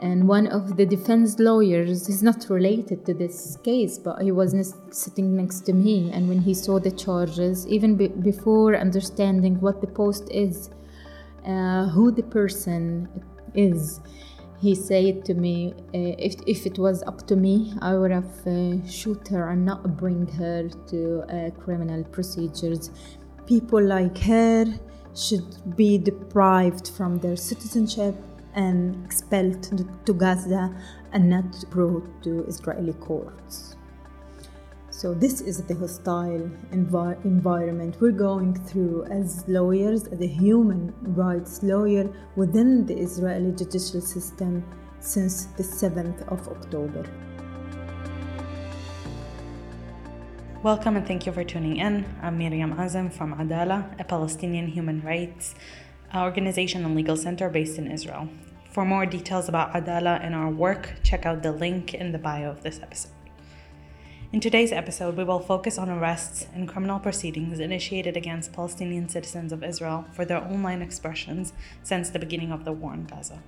And one of the defense lawyers is not related to this case, but he was sitting next to me. And when he saw the charges, even be- before understanding what the post is, uh, who the person is, he said to me, uh, if, if it was up to me, I would have uh, shoot her and not bring her to uh, criminal procedures. People like her should be deprived from their citizenship and expelled to Gaza and not brought to Israeli courts. So, this is the hostile envi- environment we're going through as lawyers, as a human rights lawyer within the Israeli judicial system since the 7th of October. Welcome and thank you for tuning in. I'm Miriam Azem from Adalah, a Palestinian human rights organization and legal center based in Israel. For more details about Adalah and our work, check out the link in the bio of this episode. In today's episode, we will focus on arrests and criminal proceedings initiated against Palestinian citizens of Israel for their online expressions since the beginning of the war in Gaza.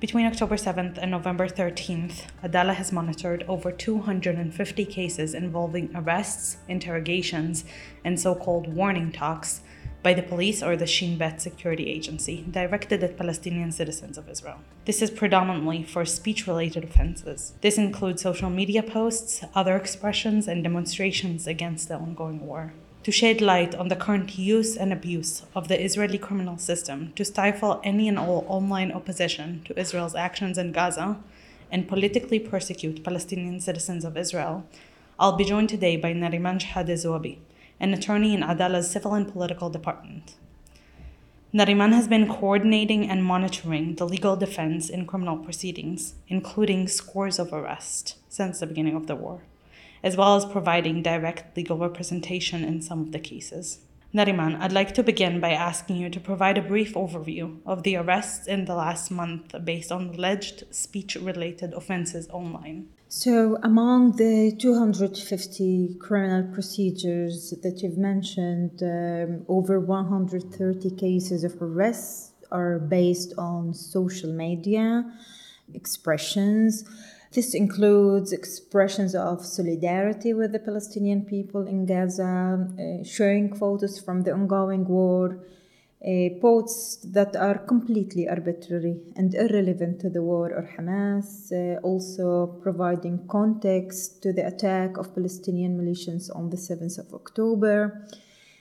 Between October 7th and November 13th, Adalah has monitored over 250 cases involving arrests, interrogations, and so called warning talks by the police or the Shin Bet security agency directed at Palestinian citizens of Israel. This is predominantly for speech related offenses. This includes social media posts, other expressions, and demonstrations against the ongoing war. To shed light on the current use and abuse of the Israeli criminal system to stifle any and all online opposition to Israel's actions in Gaza and politically persecute Palestinian citizens of Israel, I'll be joined today by Nareman Shehadeh Zoabi, an attorney in Adalah's Civil and Political Department. Nareman has been coordinating and monitoring the legal defense in criminal proceedings, including scores of arrests since the beginning of the war, as well as providing direct legal representation in some of the cases. Nareman, I'd like to begin by asking you to provide a brief overview of the arrests in the last month based on alleged speech related offenses online. So, among the 250 criminal procedures that you've mentioned, um, over 130 cases of arrests are based on social media expressions this includes expressions of solidarity with the Palestinian people in Gaza, uh, sharing photos from the ongoing war, uh, posts that are completely arbitrary and irrelevant to the war or Hamas, uh, also providing context to the attack of Palestinian militias on the 7th of October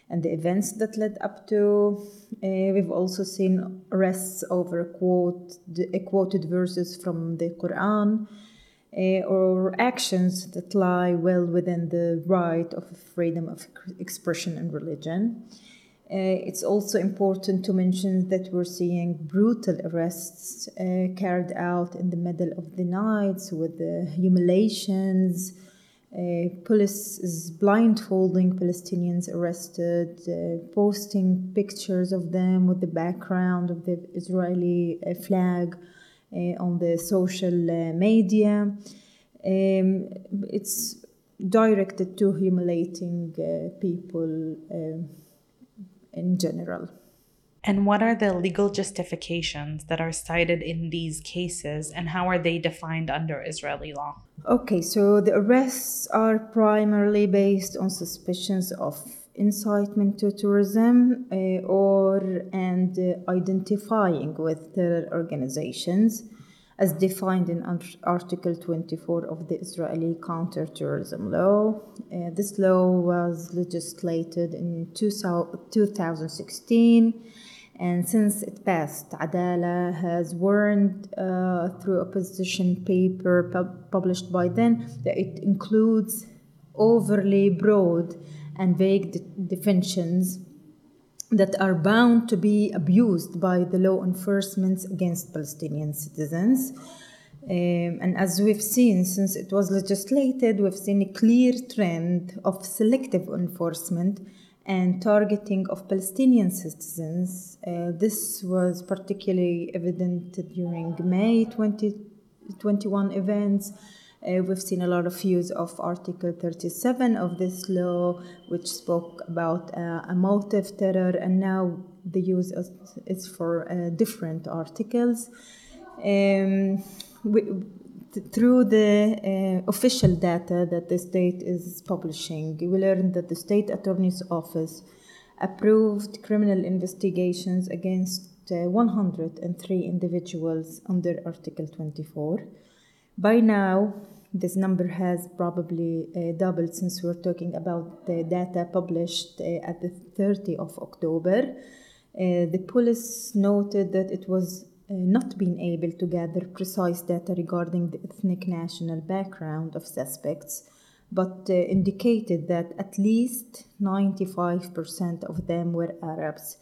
and the events that led up to. Uh, we've also seen arrests over quote, quoted verses from the Quran or actions that lie well within the right of freedom of expression and religion. Uh, it's also important to mention that we're seeing brutal arrests uh, carried out in the middle of the night with the humiliations. Uh, police is blindfolding Palestinians arrested, uh, posting pictures of them with the background of the Israeli uh, flag on the social uh, media. Um, it's directed to humiliating uh, people in general. And what are the legal justifications that are cited in these cases, and how are they defined under Israeli law? Okay, so the arrests are primarily based on suspicions of incitement to terrorism uh, or and uh, identifying with terror organizations as defined in Article 24 of the Israeli counterterrorism law. Uh, this law was legislated in 2016 and since it passed, Adalah has warned through a position paper pub- published by then that it includes overly broad and vague de- definitions that are bound to be abused by the law enforcement against Palestinian citizens. Um, and as we've seen since it was legislated, we've seen a clear trend of selective enforcement and targeting of Palestinian citizens. Uh, this was particularly evident during May 2021 events uh, we've seen a lot of use of Article 37 of this law, which spoke about uh, a motive terror, and now the use is, for uh, different articles. Um, we, through the uh, official data that the state is publishing, we learned that the state attorney's office approved criminal investigations against uh, 103 individuals under Article 24. By now, this number has probably uh, doubled since we're talking about the data published uh, at the 30th of October. Uh, the police noted that it was uh, not being able to gather precise data regarding the ethnic national background of suspects, but uh, indicated that at least 95% of them were Arabs.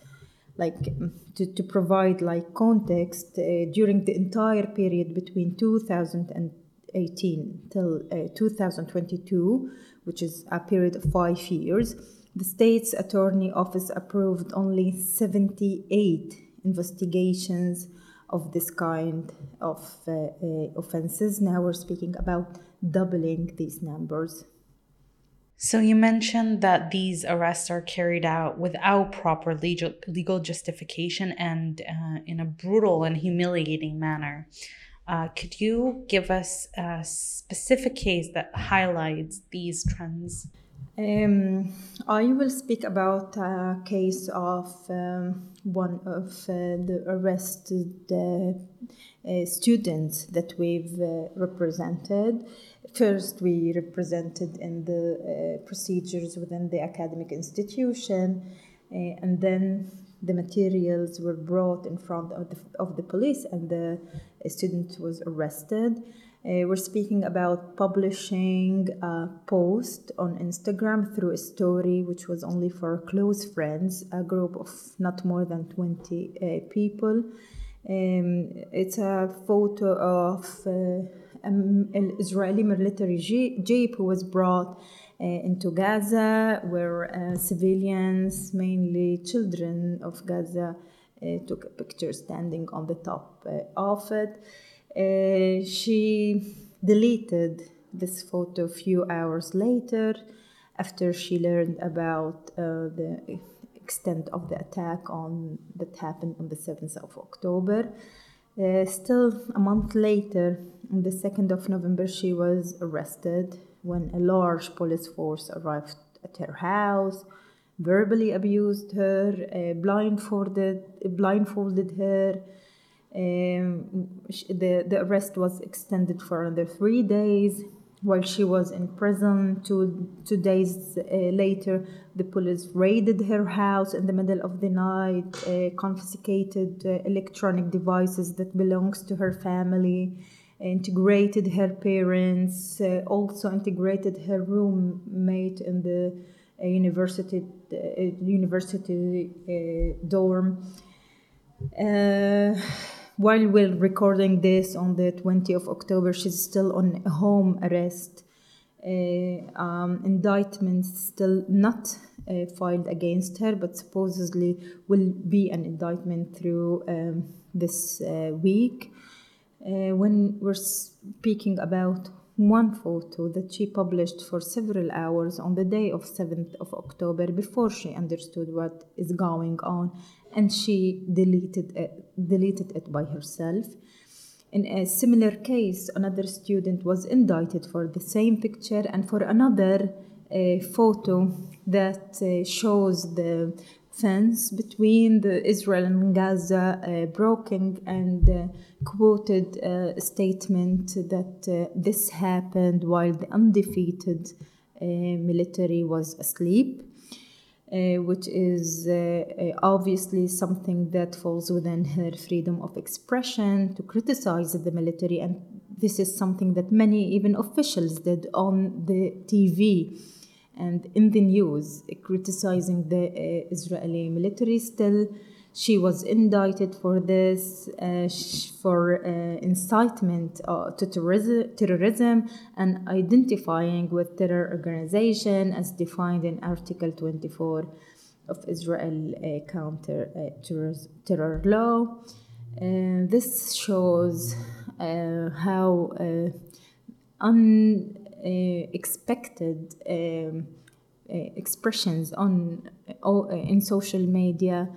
Like mm, to, to provide like context, uh, during the entire period between 2018 till uh, 2022, which is a period of five years, the state's attorney office approved only 78 investigations of this kind of uh, uh, offenses. Now we're speaking about doubling these numbers. So you mentioned that these arrests are carried out without proper legal, legal justification and uh, in a brutal and humiliating manner. Uh, could you give us a specific case that highlights these trends? Um, I will speak about a case of um, one of uh, the arrested uh, uh, students that we've uh, represented. First, we represented in the uh, procedures within the academic institution, uh, and then the materials were brought in front of the, of the police, and the student was arrested. Uh, we're speaking about publishing a post on Instagram through a story which was only for close friends, a group of not more than 20 uh, people. Um, it's a photo of uh, an Israeli military jeep who was brought uh, into Gaza, where uh, civilians, mainly children of Gaza, uh, took a picture standing on the top of it. Uh, she deleted this photo a few hours later after she learned about uh, the extent of the attack on that happened on the 7th of October. Uh, still a month later, on the 2nd of November, she was arrested when a large police force arrived at her house, verbally abused her, uh, blindfolded, blindfolded her, um, the, the arrest was extended for another three days while she was in prison. Two, two days uh, later, the police raided her house in the middle of the night, uh, confiscated uh, electronic devices that belongs to her family, integrated her parents, uh, also integrated her roommate in the uh, university uh, university dorm. While we're recording this on the 20th of October, she's still on home arrest. Uh, um, indictments still not uh, filed against her, but supposedly will be an indictment through um, this uh, week. Uh, when we're speaking about one photo that she published for several hours on the day of 7th of October before she understood what is going on and she deleted it, deleted it by herself. In a similar case, another student was indicted for the same picture and for another uh, photo that uh, shows the fence between the Israel and Gaza uh, broken and uh, quoted a statement that uh, this happened while the undefeated uh, military was asleep. Uh, which is uh, uh, obviously something that falls within her freedom of expression to criticize the military. And this is something that many, even officials, did on the TV and in the news, criticizing the uh, Israeli military still she was indicted for this, uh, for uh, incitement uh, to terrorism, and identifying with terror organization as defined in Article 24 of Israel uh, counter uh, terror, terror law. This shows uh, how unexpected um, expressions on in social media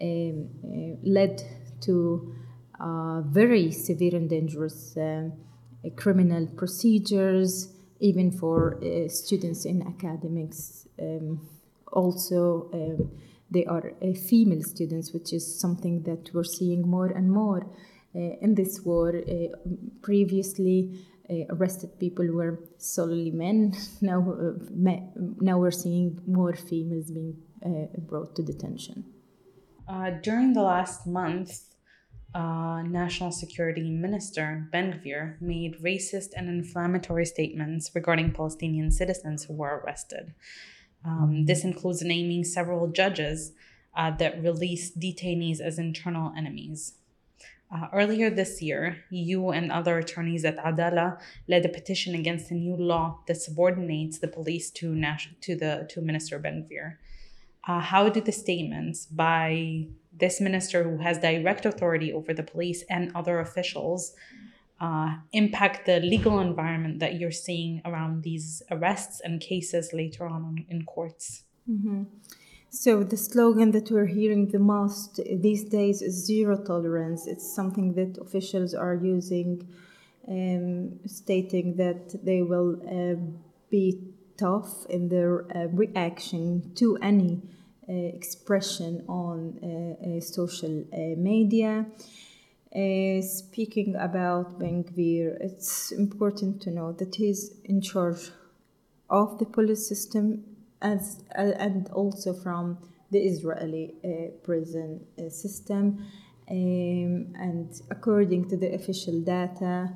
led to uh, very severe and dangerous um, criminal procedures, even for uh, students in academics. Um, also, um, they are uh, female students, which is something that we're seeing more and more uh, in this war. Uh, previously, uh, arrested people were solely men. now, now we're seeing more females being brought to detention. During the last month, uh, National Security Minister Ben Gvir made racist and inflammatory statements regarding Palestinian citizens who were arrested. Um, this includes naming several judges uh, that released detainees as internal enemies. Uh, earlier this year, you and other attorneys at Adalah led a petition against a new law that subordinates the police to, to, the, to Minister Ben Gvir. Uh, how do the statements by this minister who has direct authority over the police and other officials uh, impact the legal environment that you're seeing around these arrests and cases later on in courts? Mm-hmm. So, the slogan that we're hearing the most these days is zero tolerance. It's something that officials are using, um, stating that they will uh, be tough in their uh, reaction to any uh, expression on uh, uh, social media. speaking about Ben Gvir, it's important to know that he's in charge of the police system as and also from the Israeli prison system. Um, and according to the official data,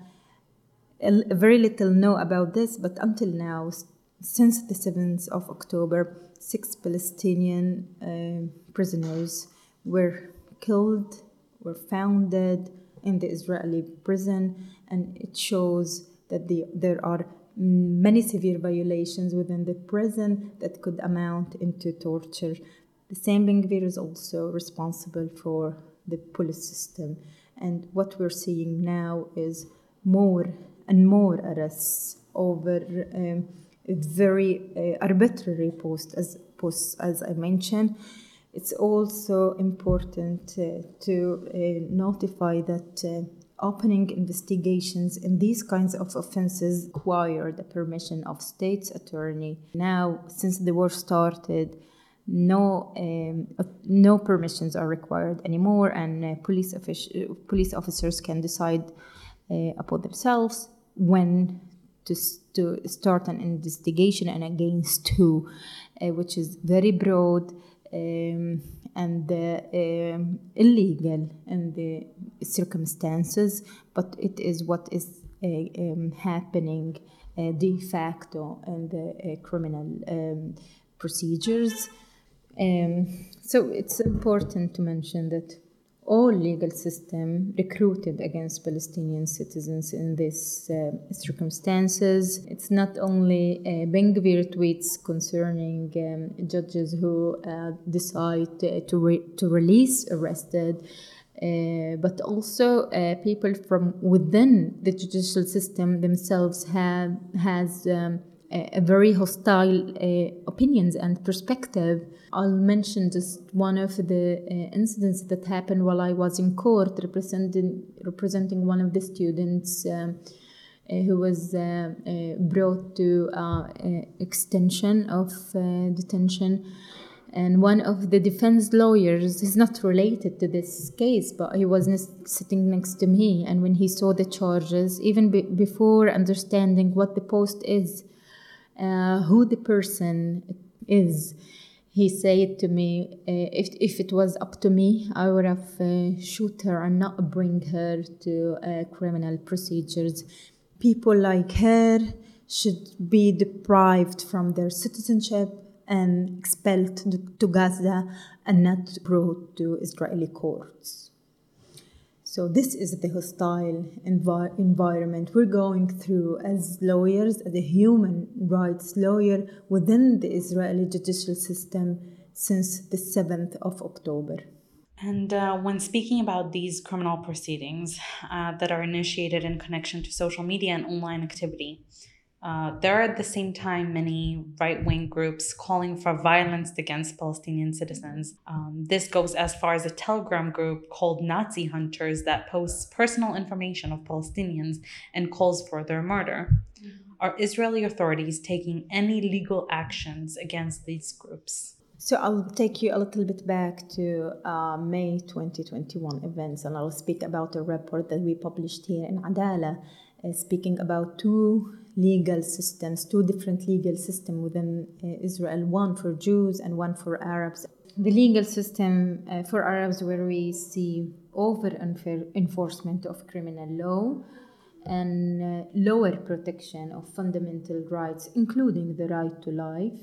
very little know about this, but until now, since the 7th of October, six Palestinian uh, prisoners were killed, were found dead in the Israeli prison, and it shows that the, there are many severe violations within the prison that could amount into torture. The same Ben Gvir is also responsible for the police system, and what we're seeing now is more and more arrests over. Um, very uh, arbitrary post as posts as I mentioned. It's also important uh, to uh, notify that opening investigations in these kinds of offenses require the permission of state's attorney. Now, since the war started, no um, no permissions are required anymore, and uh, police offic- police officers can decide uh, upon themselves when to, to start an investigation and against who, uh, which is very broad um, and uh, um, illegal in the circumstances, but it is what is uh, um, happening uh, de facto in the uh, criminal um, procedures. Um, so it's important to mention that all legal system recruited against Palestinian citizens in these uh, circumstances. It's not only uh, Ben Gvir tweets concerning um, judges who uh, decide to, re- to release arrested. Uh, but also uh, people from within the judicial system themselves have has um, a, very hostile uh, opinions and perspective. I'll mention just one of the uh, incidents that happened while I was in court representing representing one of the students. Um, uh, who was brought to extension of detention and one of the defense lawyers is not related to this case but he was sitting next to me and when he saw the charges even be- before understanding what the post is uh, who the person is. He said to me, uh, if, if it was up to me, I would have uh, shoot her and not bring her to uh, criminal procedures. People like her should be deprived from their citizenship and expelled to Gaza and not brought to Israeli courts. So this is the hostile envi- environment we're going through as lawyers, as a human rights lawyer within the Israeli judicial system since the 7th of October. And uh, when speaking about these criminal proceedings uh, that are initiated in connection to social media and online activity, Uh, there are at the same time many right wing groups calling for violence against Palestinian citizens. Um, this goes as far as a Telegram group called Nazi Hunters that posts personal information of Palestinians and calls for their murder. Mm-hmm. Are Israeli authorities taking any legal actions against these groups? So I'll take you a little bit back to uh, May 2021 events, and I'll speak about a report that we published here in Adalah, uh, speaking about two legal systems, two different legal systems within uh, Israel, one for Jews and one for Arabs. The legal system uh, for Arabs, where we see over enforcement of criminal law and uh, lower protection of fundamental rights, including the right to life.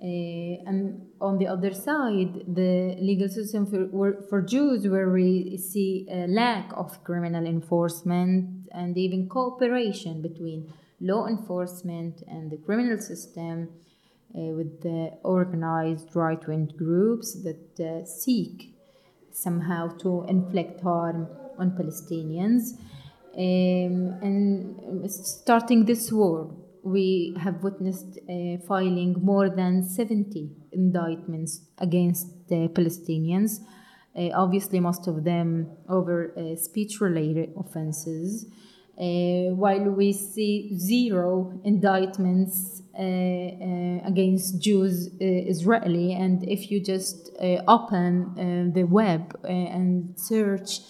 Uh, and on the other side, the legal system for, for Jews, where we see a lack of criminal enforcement and even cooperation between law enforcement and the criminal system uh, with the organized right wing groups that uh, seek somehow to inflict harm on Palestinians. Um, and starting this war, we have witnessed uh, filing more than 70 indictments against Palestinians. Uh, obviously, most of them over uh, speech related offenses. Uh, while we see zero indictments uh, against Jews Israeli, and if you just open the web and search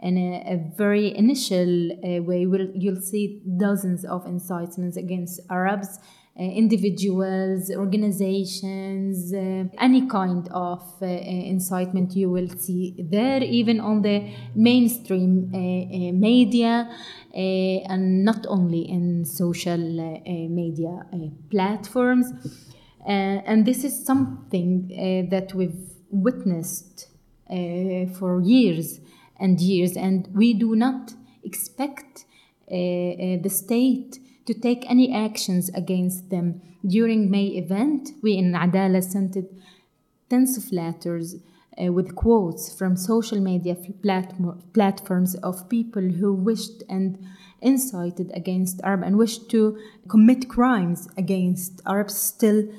in a, a very initial uh, way, we'll, you'll see dozens of incitements against Arabs uh, individuals, organizations, uh, any kind of uh, incitement you will see there, even on the mainstream uh, uh, media, and not only in social media platforms. and this is something that we've witnessed for years and years, and we do not expect the state to take any actions against them. During May event, we in Adalah sent tens of letters uh, with quotes from social media platforms of people who wished and incited against Arab and wished to commit crimes against Arabs still uh,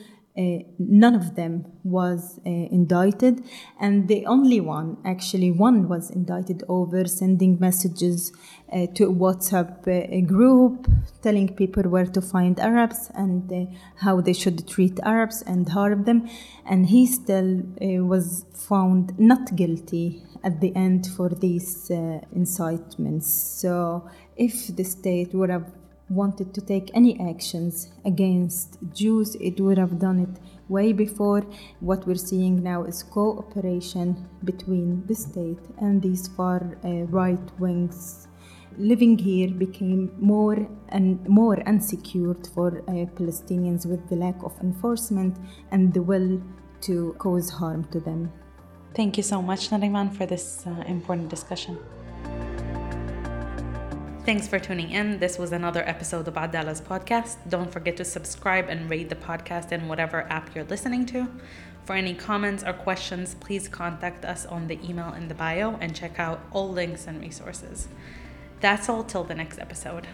none of them was uh, indicted, and the only one, actually, one was indicted over sending messages uh, to a WhatsApp uh, group telling people where to find Arabs and uh, how they should treat Arabs and harm them, and he still uh, was found not guilty at the end for these incitements. So, if the state would have wanted to take any actions against Jews, it would have done it way before. What we're seeing now is cooperation between the state and these far uh, right wings. Living here became more and more unsecured for uh, Palestinians with the lack of enforcement and the will to cause harm to them. Thank you so much, Nareman, for this uh, important discussion. Thanks for tuning in. This was another episode of Adalah's podcast. Don't forget to subscribe and rate the podcast in whatever app you're listening to. For any comments or questions, please contact us on the email in the bio and check out all links and resources. That's all till the next episode.